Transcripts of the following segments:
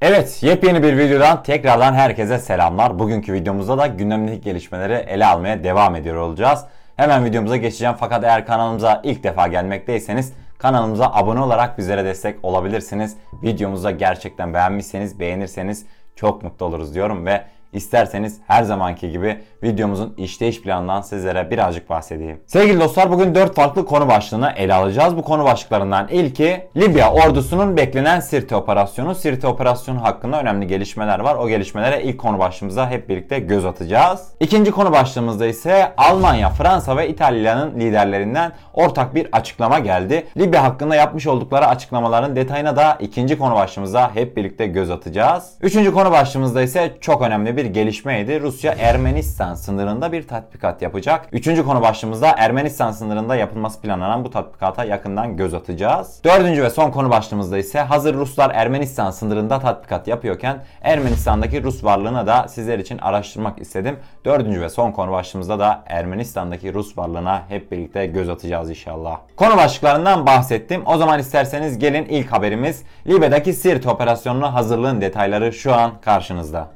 Evet, yepyeni bir videodan tekrardan herkese selamlar. Bugünkü videomuzda da gündemdeki gelişmeleri ele almaya devam ediyor olacağız. Hemen videomuza geçeceğim fakat eğer kanalımıza ilk defa gelmekteyseniz kanalımıza abone olarak bizlere destek olabilirsiniz. Videomuzu da gerçekten beğenmişseniz, beğenirseniz çok mutlu oluruz diyorum ve İsterseniz her zamanki gibi videomuzun işleyiş planından sizlere birazcık bahsedeyim. Sevgili dostlar bugün 4 farklı konu başlığını ele alacağız. Bu konu başlıklarından ilki Libya ordusunun beklenen Sirte operasyonu. Sirte operasyonu hakkında önemli gelişmeler var. O gelişmelere ilk konu başlığımıza hep birlikte göz atacağız. İkinci konu başlığımızda ise Almanya, Fransa ve İtalya'nın liderlerinden ortak bir açıklama geldi. Libya hakkında yapmış oldukları açıklamaların detayına da ikinci konu başlığımızda hep birlikte göz atacağız. Üçüncü konu başlığımızda ise çok önemli bir gelişmeydi. Rusya Ermenistan sınırında bir tatbikat yapacak. Üçüncü konu başlığımızda Ermenistan sınırında yapılması planlanan bu tatbikata yakından göz atacağız. Dördüncü ve son konu başlığımızda ise hazır Ruslar Ermenistan sınırında tatbikat yapıyorken Ermenistan'daki Rus varlığını da sizler için araştırmak istedim. Dördüncü ve son konu başlığımızda da Ermenistan'daki Rus varlığına hep birlikte göz atacağız inşallah. Konu başlıklarından bahsettim. O zaman isterseniz gelin ilk haberimiz Libya'daki Sirt operasyonuna hazırlığın detayları şu an karşınızda.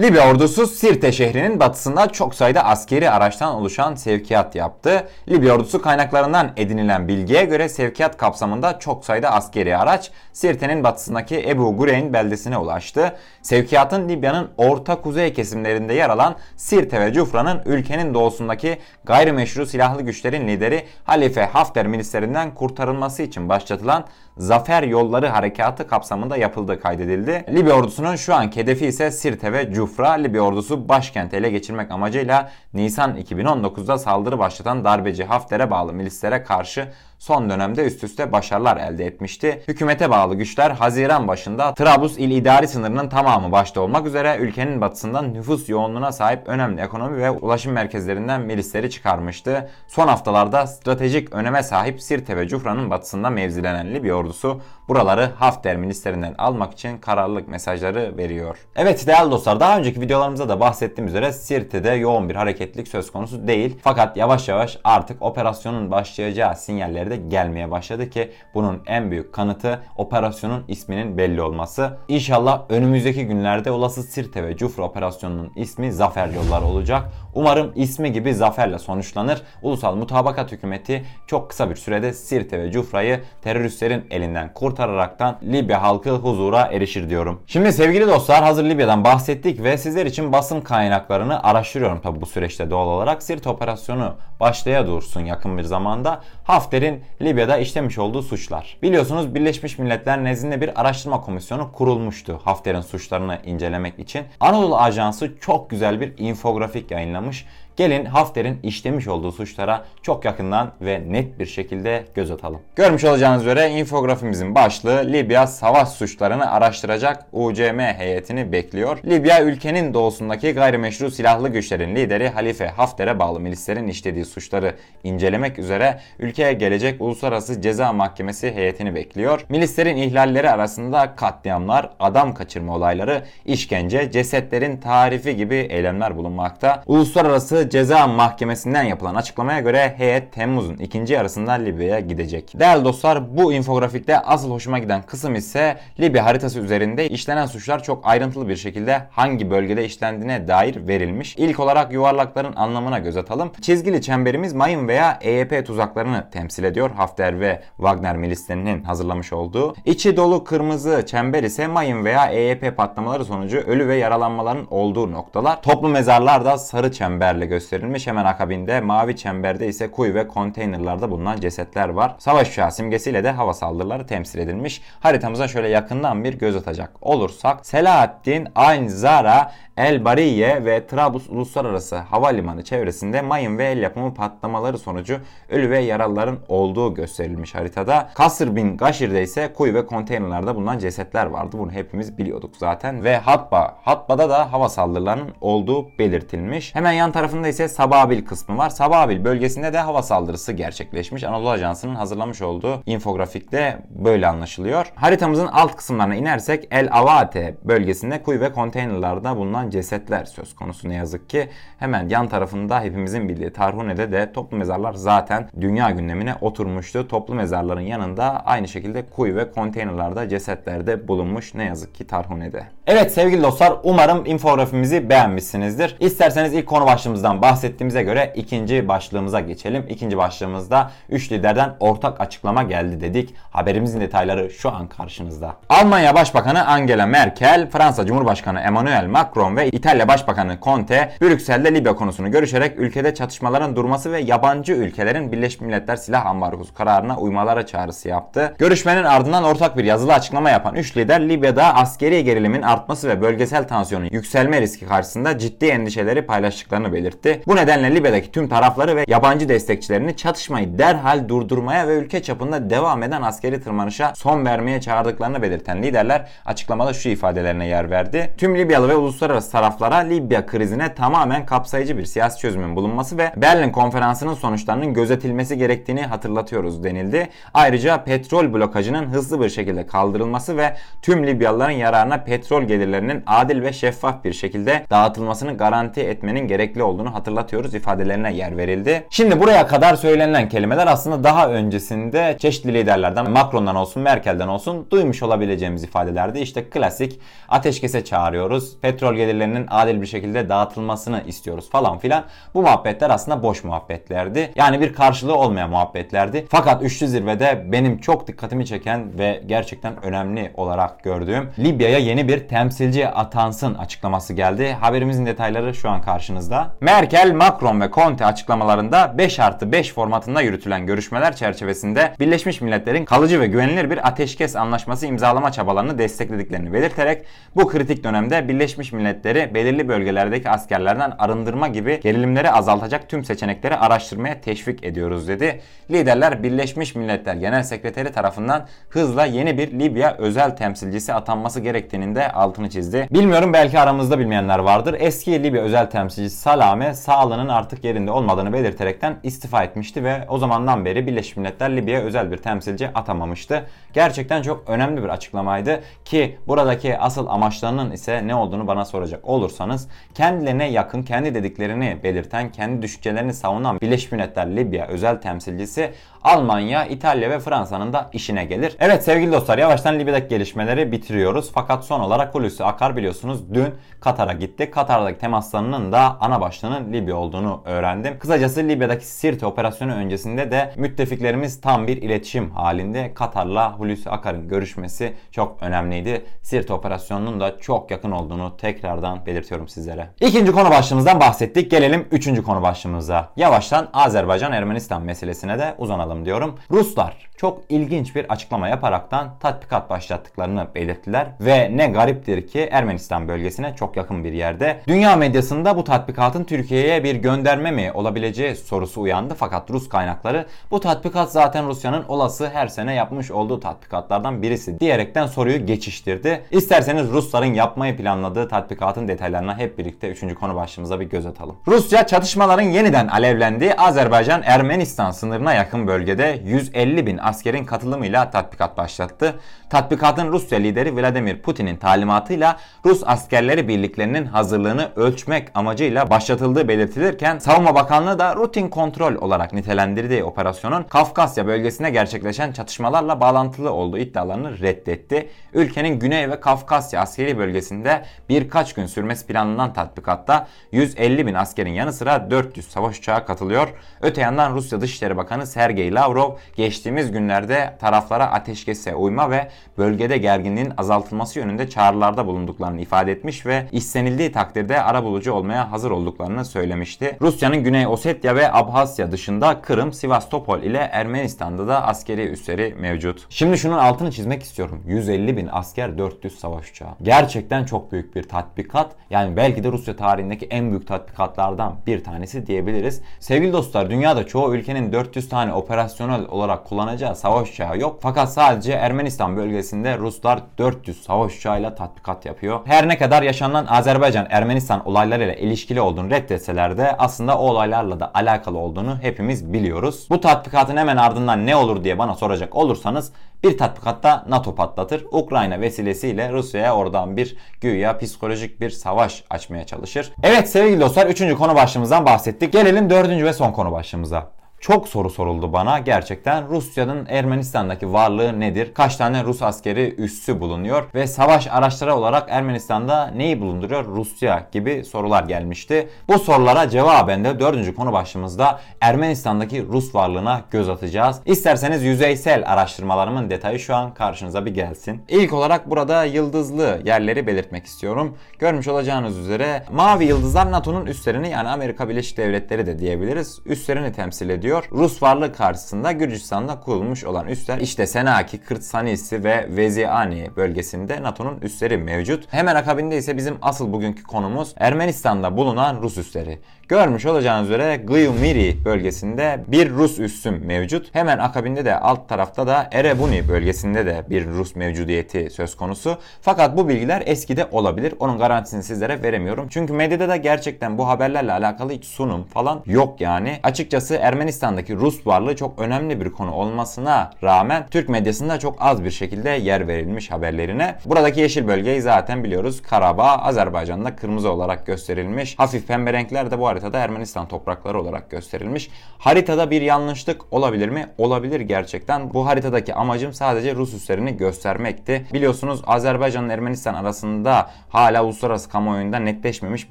Libya ordusu Sirte şehrinin batısında çok sayıda askeri araçtan oluşan sevkiyat yaptı. Libya ordusu kaynaklarından edinilen bilgiye göre sevkiyat kapsamında çok sayıda askeri araç Sirte'nin batısındaki Ebu Gureyn beldesine ulaştı. Sevkiyatın Libya'nın orta kuzey kesimlerinde yer alan Sirte ve Cufra'nın ülkenin doğusundaki gayrimeşru silahlı güçlerin lideri Halife Hafter milislerinden kurtarılması için başlatılan Zafer Yolları Harekatı kapsamında yapıldığı kaydedildi. Libya ordusunun şu anki hedefi ise Sirte ve Cufra. Libya ordusu başkenti ele geçirmek amacıyla Nisan 2019'da saldırı başlatan darbeci Hafter'e bağlı milislere karşı son dönemde üst üste başarılar elde etmişti. Hükümete bağlı güçler Haziran başında Trablus il idari sınırının tamamı başta olmak üzere ülkenin batısından nüfus yoğunluğuna sahip önemli ekonomi ve ulaşım merkezlerinden milisleri çıkarmıştı. Son haftalarda stratejik öneme sahip Sirte ve Cufra'nın batısında mevzilenen Libya ordusu buraları Hafter milislerinden almak için kararlılık mesajları veriyor. Evet değerli dostlar daha önceki videolarımızda da bahsettiğim üzere Sirte'de yoğun bir hareketlik söz konusu değil. Fakat yavaş yavaş artık operasyonun başlayacağı sinyalleri de gelmeye başladı ki bunun en büyük kanıtı operasyonun isminin belli olması. İnşallah önümüzdeki günlerde olası Sirte ve Cufra operasyonunun ismi Zafer Yolları olacak. Umarım ismi gibi zaferle sonuçlanır. Ulusal Mutabakat Hükümeti çok kısa bir sürede Sirte ve Cufra'yı teröristlerin elinden kurtararaktan Libya halkı huzura erişir diyorum. Şimdi sevgili dostlar hazır Libya'dan bahsettik ve sizler için basın kaynaklarını araştırıyorum tabi bu süreçte doğal olarak. Sirte operasyonu başlaya dursun yakın bir zamanda. Hafter'in Libya'da işlemiş olduğu suçlar. Biliyorsunuz Birleşmiş Milletler nezdinde bir araştırma komisyonu kurulmuştu Hafter'in suçlarını incelemek için. Anadolu Ajansı çok güzel bir infografik terminamos Gelin Hafter'in işlemiş olduğu suçlara çok yakından ve net bir şekilde göz atalım. Görmüş olacağınız üzere infografimizin başlığı Libya savaş suçlarını araştıracak UCM heyetini bekliyor. Libya ülkenin doğusundaki gayrimeşru silahlı güçlerin lideri Halife Hafter'e bağlı milislerin işlediği suçları incelemek üzere ülkeye gelecek Uluslararası Ceza Mahkemesi heyetini bekliyor. Milislerin ihlalleri arasında katliamlar, adam kaçırma olayları, işkence, cesetlerin tarifi gibi eylemler bulunmakta. Uluslararası Ceza Mahkemesi'nden yapılan açıklamaya göre heyet Temmuz'un ikinci yarısında Libya'ya gidecek. Değerli dostlar bu infografikte asıl hoşuma giden kısım ise Libya haritası üzerinde işlenen suçlar çok ayrıntılı bir şekilde hangi bölgede işlendiğine dair verilmiş. İlk olarak yuvarlakların anlamına göz atalım. Çizgili çemberimiz mayın veya EYP tuzaklarını temsil ediyor. Hafter ve Wagner milislerinin hazırlamış olduğu. İçi dolu kırmızı çember ise mayın veya EYP patlamaları sonucu ölü ve yaralanmaların olduğu noktalar. Toplu mezarlar da sarı çemberle gösterilmiş. Hemen akabinde mavi çemberde ise kuyu ve konteynerlarda bulunan cesetler var. Savaş uçağı simgesiyle de hava saldırıları temsil edilmiş. Haritamıza şöyle yakından bir göz atacak olursak Selahaddin, Ain Zara, El Bariye ve Trablus Uluslararası Havalimanı çevresinde mayın ve el yapımı patlamaları sonucu ölü ve yaralıların olduğu gösterilmiş haritada. Kasr bin Gaşir'de ise kuyu ve konteynerlarda bulunan cesetler vardı. Bunu hepimiz biliyorduk zaten. Ve Hatba, Hatba'da da hava saldırılarının olduğu belirtilmiş. Hemen yan tarafında tarafında ise Sababil kısmı var. Sababil bölgesinde de hava saldırısı gerçekleşmiş. Anadolu Ajansı'nın hazırlamış olduğu infografikte böyle anlaşılıyor. Haritamızın alt kısımlarına inersek El Avate bölgesinde kuyu ve konteynerlarda bulunan cesetler söz konusu ne yazık ki. Hemen yan tarafında hepimizin bildiği Tarhune'de de toplu mezarlar zaten dünya gündemine oturmuştu. Toplu mezarların yanında aynı şekilde kuyu ve konteynerlarda cesetler de bulunmuş ne yazık ki Tarhune'de. Evet sevgili dostlar umarım infografimizi beğenmişsinizdir. İsterseniz ilk konu başlığımızdan bahsettiğimize göre ikinci başlığımıza geçelim. İkinci başlığımızda 3 liderden ortak açıklama geldi dedik. Haberimizin detayları şu an karşınızda. Almanya Başbakanı Angela Merkel, Fransa Cumhurbaşkanı Emmanuel Macron ve İtalya Başbakanı Conte Brüksel'de Libya konusunu görüşerek ülkede çatışmaların durması ve yabancı ülkelerin Birleşmiş Milletler Silah Ambargosu kararına uymalara çağrısı yaptı. Görüşmenin ardından ortak bir yazılı açıklama yapan 3 lider Libya'da askeri gerilimin artması ve bölgesel tansiyonun yükselme riski karşısında ciddi endişeleri paylaştıklarını belirtti. Bu nedenle Libya'daki tüm tarafları ve yabancı destekçilerini çatışmayı derhal durdurmaya ve ülke çapında devam eden askeri tırmanışa son vermeye çağırdıklarını belirten liderler açıklamada şu ifadelerine yer verdi. Tüm Libyalı ve uluslararası taraflara Libya krizine tamamen kapsayıcı bir siyasi çözümün bulunması ve Berlin konferansının sonuçlarının gözetilmesi gerektiğini hatırlatıyoruz denildi. Ayrıca petrol blokajının hızlı bir şekilde kaldırılması ve tüm Libyalıların yararına petrol gelirlerinin adil ve şeffaf bir şekilde dağıtılmasını garanti etmenin gerekli olduğunu hatırlatıyoruz ifadelerine yer verildi. Şimdi buraya kadar söylenilen kelimeler aslında daha öncesinde çeşitli liderlerden Macron'dan olsun Merkel'den olsun duymuş olabileceğimiz ifadelerdi. İşte klasik ateşkese çağırıyoruz. Petrol gelirlerinin adil bir şekilde dağıtılmasını istiyoruz falan filan. Bu muhabbetler aslında boş muhabbetlerdi. Yani bir karşılığı olmayan muhabbetlerdi. Fakat üçlü zirvede benim çok dikkatimi çeken ve gerçekten önemli olarak gördüğüm Libya'ya yeni bir temsilci atansın açıklaması geldi. Haberimizin detayları şu an karşınızda. Merkel, Macron ve Conte açıklamalarında 5 artı 5 formatında yürütülen görüşmeler çerçevesinde Birleşmiş Milletler'in kalıcı ve güvenilir bir ateşkes anlaşması imzalama çabalarını desteklediklerini belirterek bu kritik dönemde Birleşmiş Milletler'i belirli bölgelerdeki askerlerden arındırma gibi gerilimleri azaltacak tüm seçenekleri araştırmaya teşvik ediyoruz dedi. Liderler Birleşmiş Milletler Genel Sekreteri tarafından hızla yeni bir Libya özel temsilcisi atanması gerektiğinin de altını çizdi. Bilmiyorum belki aramızda bilmeyenler vardır. Eski Libya özel temsilcisi Salame sağlığının artık yerinde olmadığını belirterekten istifa etmişti ve o zamandan beri Birleşmiş Milletler Libya'ya özel bir temsilci atamamıştı. Gerçekten çok önemli bir açıklamaydı ki buradaki asıl amaçlarının ise ne olduğunu bana soracak olursanız kendilerine yakın, kendi dediklerini belirten, kendi düşüncelerini savunan Birleşmiş Milletler Libya özel temsilcisi Almanya, İtalya ve Fransa'nın da işine gelir. Evet sevgili dostlar yavaştan Libya'daki gelişmeleri bitiriyoruz. Fakat son olarak Hulusi Akar biliyorsunuz dün Katar'a gitti. Katar'daki temaslarının da ana başlığının Libya olduğunu öğrendim. Kısacası Libya'daki Sirte operasyonu öncesinde de müttefiklerimiz tam bir iletişim halinde. Katar'la Hulusi Akar'ın görüşmesi çok önemliydi. Sirte operasyonunun da çok yakın olduğunu tekrardan belirtiyorum sizlere. İkinci konu başlığımızdan bahsettik. Gelelim üçüncü konu başlığımıza. Yavaştan Azerbaycan-Ermenistan meselesine de uzanalım diyorum. Ruslar çok ilginç bir açıklama yaparaktan tatbikat başlattıklarını belirttiler ve ne gariptir ki Ermenistan bölgesine çok yakın bir yerde. Dünya medyasında bu tatbikatın Türkiye'ye bir gönderme mi olabileceği sorusu uyandı fakat Rus kaynakları bu tatbikat zaten Rusya'nın olası her sene yapmış olduğu tatbikatlardan birisi diyerekten soruyu geçiştirdi. İsterseniz Rusların yapmayı planladığı tatbikatın detaylarına hep birlikte 3. konu başlığımıza bir göz atalım. Rusya çatışmaların yeniden alevlendiği Azerbaycan-Ermenistan sınırına yakın bölgede 150 bin askerin katılımıyla tatbikat başlattı. Tatbikatın Rusya lideri Vladimir Putin'in talimatıyla Rus askerleri birliklerinin hazırlığını ölçmek amacıyla başlatıldığı belirtilirken Savunma Bakanlığı da rutin kontrol olarak nitelendirdiği operasyonun Kafkasya bölgesinde gerçekleşen çatışmalarla bağlantılı olduğu iddialarını reddetti. Ülkenin Güney ve Kafkasya askeri bölgesinde birkaç gün sürmesi planlanan tatbikatta 150 bin askerin yanı sıra 400 savaş uçağı katılıyor. Öte yandan Rusya Dışişleri Bakanı Sergey Lavrov geçtiğimiz günlerde taraflara ateşkese uyma ve bölgede gerginliğin azaltılması yönünde çağrılarda bulunduklarını ifade etmiş ve istenildiği takdirde arabulucu olmaya hazır olduklarını söylemişti. Rusya'nın Güney Osetya ve Abhasya dışında Kırım, Sivastopol ile Ermenistan'da da askeri üsleri mevcut. Şimdi şunun altını çizmek istiyorum. 150 bin asker 400 savaş uçağı. Gerçekten çok büyük bir tatbikat. Yani belki de Rusya tarihindeki en büyük tatbikatlardan bir tanesi diyebiliriz. Sevgili dostlar dünyada çoğu ülkenin 400 tane operasyonel olarak kullanacağı savaş uçağı yok. Fakat sadece Ermenistan bölgesinde Ruslar 400 savaş uçağıyla tatbikat yapıyor. Her ne kadar yaşanan Azerbaycan-Ermenistan olaylarıyla ilişkili olduğunu reddetseler de aslında o olaylarla da alakalı olduğunu hepimiz biliyoruz. Bu tatbikatın hemen ardından ne olur diye bana soracak olursanız bir tatbikatta NATO patlatır. Ukrayna vesilesiyle Rusya'ya oradan bir güya psikolojik bir savaş açmaya çalışır. Evet sevgili dostlar 3. konu başlığımızdan bahsettik. Gelelim 4. ve son konu başlığımıza. Çok soru soruldu bana gerçekten Rusya'nın Ermenistan'daki varlığı nedir? Kaç tane Rus askeri üssü bulunuyor? Ve savaş araçları olarak Ermenistan'da neyi bulunduruyor? Rusya gibi sorular gelmişti. Bu sorulara cevaben de dördüncü konu başlığımızda Ermenistan'daki Rus varlığına göz atacağız. İsterseniz yüzeysel araştırmalarımın detayı şu an karşınıza bir gelsin. İlk olarak burada yıldızlı yerleri belirtmek istiyorum. Görmüş olacağınız üzere mavi yıldızlar NATO'nun üslerini yani Amerika Birleşik Devletleri de diyebiliriz. Üslerini temsil ediyor ediyor. Rus varlığı karşısında Gürcistan'da kurulmuş olan üsler işte Senaki, Kırtsanisi ve Veziani bölgesinde NATO'nun üsleri mevcut. Hemen akabinde ise bizim asıl bugünkü konumuz Ermenistan'da bulunan Rus üsleri. Görmüş olacağınız üzere Gyumri bölgesinde bir Rus üssüm mevcut. Hemen akabinde de alt tarafta da Erebuni bölgesinde de bir Rus mevcudiyeti söz konusu. Fakat bu bilgiler eskide olabilir. Onun garantisini sizlere veremiyorum. Çünkü medyada da gerçekten bu haberlerle alakalı hiç sunum falan yok yani. Açıkçası Ermenistan'daki Rus varlığı çok önemli bir konu olmasına rağmen Türk medyasında çok az bir şekilde yer verilmiş haberlerine. Buradaki yeşil bölgeyi zaten biliyoruz. Karabağ, Azerbaycan'da kırmızı olarak gösterilmiş. Hafif pembe renkler de bu haritada Ermenistan toprakları olarak gösterilmiş. Haritada bir yanlışlık olabilir mi? Olabilir gerçekten. Bu haritadaki amacım sadece Rus üslerini göstermekti. Biliyorsunuz Azerbaycan ile Ermenistan arasında hala uluslararası kamuoyunda netleşmemiş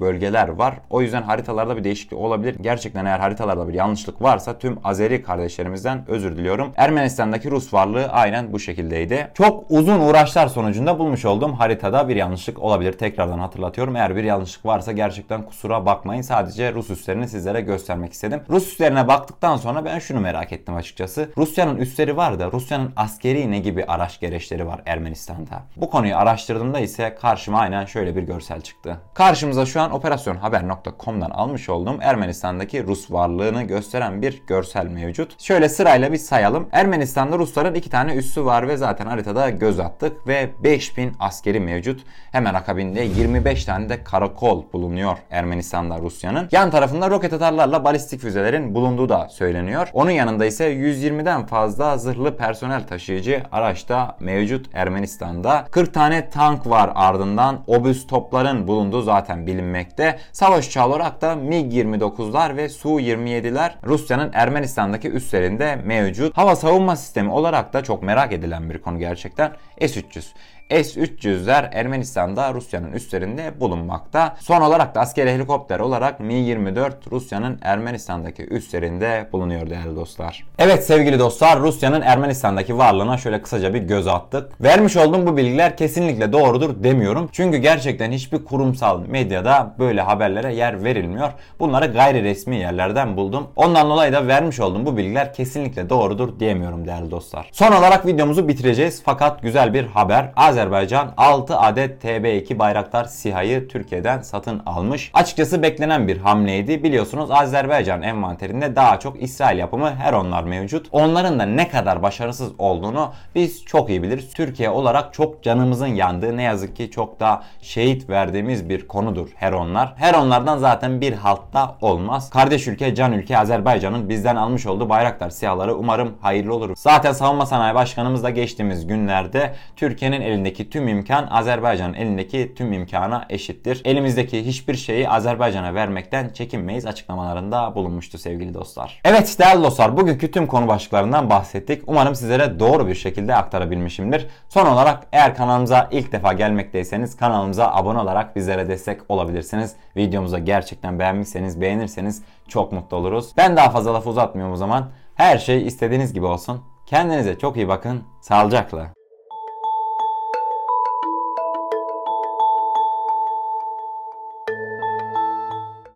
bölgeler var. O yüzden haritalarda bir değişiklik olabilir. Gerçekten eğer haritalarda bir yanlışlık varsa tüm Azeri kardeşlerimizden özür diliyorum. Ermenistan'daki Rus varlığı aynen bu şekildeydi. Çok uzun uğraşlar sonucunda bulmuş olduğum haritada bir yanlışlık olabilir. Tekrardan hatırlatıyorum. Eğer bir yanlışlık varsa gerçekten kusura bakmayın. Sadece Rus üslerini sizlere göstermek istedim. Rus üslerine baktıktan sonra ben şunu merak ettim açıkçası. Rusya'nın üsleri var da Rusya'nın askeri ne gibi araç gereçleri var Ermenistan'da? Bu konuyu araştırdığımda ise karşıma aynen şöyle bir görsel çıktı. Karşımıza şu an operasyonhaber.com'dan almış olduğum Ermenistan'daki Rus varlığını gösteren bir görsel mevcut. Şöyle sırayla bir sayalım. Ermenistan'da Rusların iki tane üssü var ve zaten haritada göz attık ve 5000 askeri mevcut. Hemen akabinde 25 tane de karakol bulunuyor Ermenistan'da Rusya'nın. Yan tarafında roket atarlarla balistik füzelerin bulunduğu da söyleniyor. Onun yanında ise 120'den fazla zırhlı personel taşıyıcı araçta mevcut Ermenistan'da. 40 tane tank var ardından obüs topların bulunduğu zaten bilinmekte. Savaş uçağı olarak da MiG-29'lar ve Su-27'ler Rusya'nın Ermenistan'daki üslerinde mevcut. Hava savunma sistemi olarak da çok merak edilen bir konu gerçekten. S-300. S-300'ler Ermenistan'da Rusya'nın üstlerinde bulunmakta. Son olarak da askeri helikopter olarak Mi-24 Rusya'nın Ermenistan'daki üstlerinde bulunuyor değerli dostlar. Evet sevgili dostlar Rusya'nın Ermenistan'daki varlığına şöyle kısaca bir göz attık. Vermiş olduğum bu bilgiler kesinlikle doğrudur demiyorum. Çünkü gerçekten hiçbir kurumsal medyada böyle haberlere yer verilmiyor. Bunları gayri resmi yerlerden buldum. Ondan dolayı da vermiş olduğum bu bilgiler kesinlikle doğrudur diyemiyorum değerli dostlar. Son olarak videomuzu bitireceğiz fakat güzel bir haber. Azerbaycan Azerbaycan 6 adet TB2 Bayraktar SİHA'yı Türkiye'den satın almış. Açıkçası beklenen bir hamleydi. Biliyorsunuz Azerbaycan envanterinde daha çok İsrail yapımı Heronlar mevcut. Onların da ne kadar başarısız olduğunu biz çok iyi biliriz. Türkiye olarak çok canımızın yandığı ne yazık ki çok da şehit verdiğimiz bir konudur Heronlar. Heronlardan zaten bir haltta olmaz. Kardeş ülke, can ülke Azerbaycan'ın bizden almış olduğu Bayraktar SİHA'ları umarım hayırlı olur. Zaten Savunma Sanayi Başkanımız da geçtiğimiz günlerde Türkiye'nin elinde elindeki tüm imkan Azerbaycan'ın elindeki tüm imkana eşittir. Elimizdeki hiçbir şeyi Azerbaycan'a vermekten çekinmeyiz açıklamalarında bulunmuştu sevgili dostlar. Evet değerli dostlar bugünkü tüm konu başlıklarından bahsettik. Umarım sizlere doğru bir şekilde aktarabilmişimdir. Son olarak eğer kanalımıza ilk defa gelmekteyseniz kanalımıza abone olarak bizlere destek olabilirsiniz. Videomuzu gerçekten beğenmişseniz beğenirseniz çok mutlu oluruz. Ben daha fazla lafı uzatmıyorum o zaman. Her şey istediğiniz gibi olsun. Kendinize çok iyi bakın. Sağlıcakla.